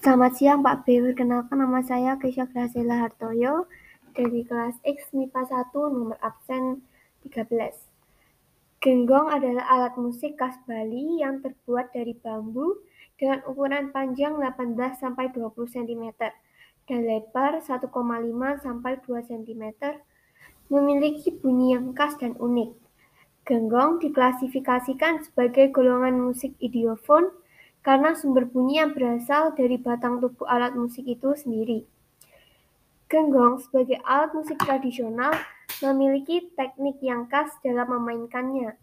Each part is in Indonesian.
Selamat siang Pak B. Perkenalkan nama saya Kesha Gracela Hartoyo dari kelas X MIPA 1 nomor absen 13. Genggong adalah alat musik khas Bali yang terbuat dari bambu dengan ukuran panjang 18-20 cm dan lebar 1,5 sampai 2 cm. Memiliki bunyi yang khas dan unik. Genggong diklasifikasikan sebagai golongan musik idiofon karena sumber bunyi yang berasal dari batang tubuh alat musik itu sendiri. Genggong sebagai alat musik tradisional memiliki teknik yang khas dalam memainkannya,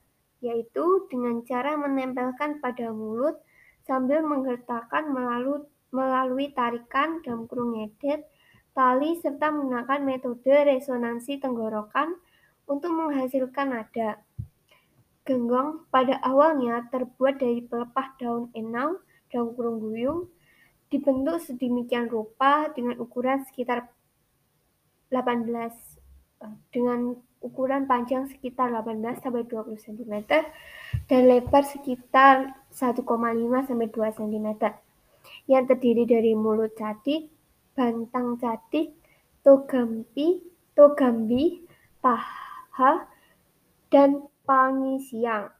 yaitu dengan cara menempelkan pada mulut sambil menggertakkan melalui, melalui tarikan dalam kurung ngedet, tali, serta menggunakan metode resonansi tenggorokan untuk menghasilkan nada. Genggong pada awalnya terbuat dari pelepah daun enau daun kurung guyung, dibentuk sedemikian rupa dengan ukuran sekitar 18 eh, dengan ukuran panjang sekitar 18 sampai 20 cm dan lebar sekitar 1,5 sampai 2 cm yang terdiri dari mulut cadik, bantang cadik, togampi, togambi, paha, dan Pangi Siang.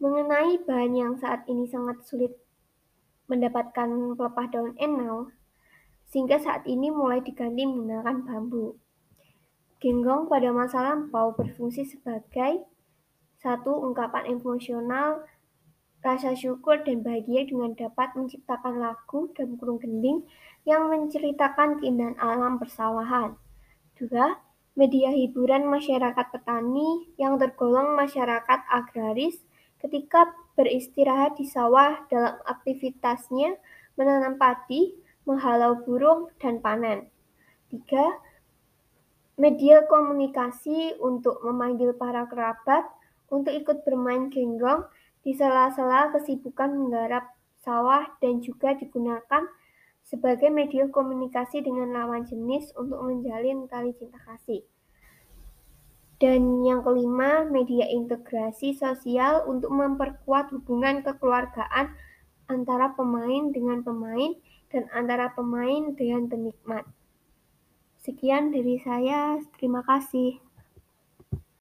Mengenai bahan yang saat ini sangat sulit mendapatkan pelepah daun enau, sehingga saat ini mulai diganti menggunakan bambu. Genggong pada masa lampau berfungsi sebagai satu ungkapan emosional, rasa syukur dan bahagia dengan dapat menciptakan lagu dan kurung gending yang menceritakan keindahan alam persawahan. Dua, media hiburan masyarakat petani yang tergolong masyarakat agraris ketika beristirahat di sawah dalam aktivitasnya menanam padi, menghalau burung, dan panen. Tiga, media komunikasi untuk memanggil para kerabat untuk ikut bermain genggong di sela-sela kesibukan menggarap sawah dan juga digunakan sebagai media komunikasi dengan lawan jenis untuk menjalin tali cinta kasih. Dan yang kelima, media integrasi sosial untuk memperkuat hubungan kekeluargaan antara pemain dengan pemain dan antara pemain dengan penikmat. Sekian dari saya, terima kasih.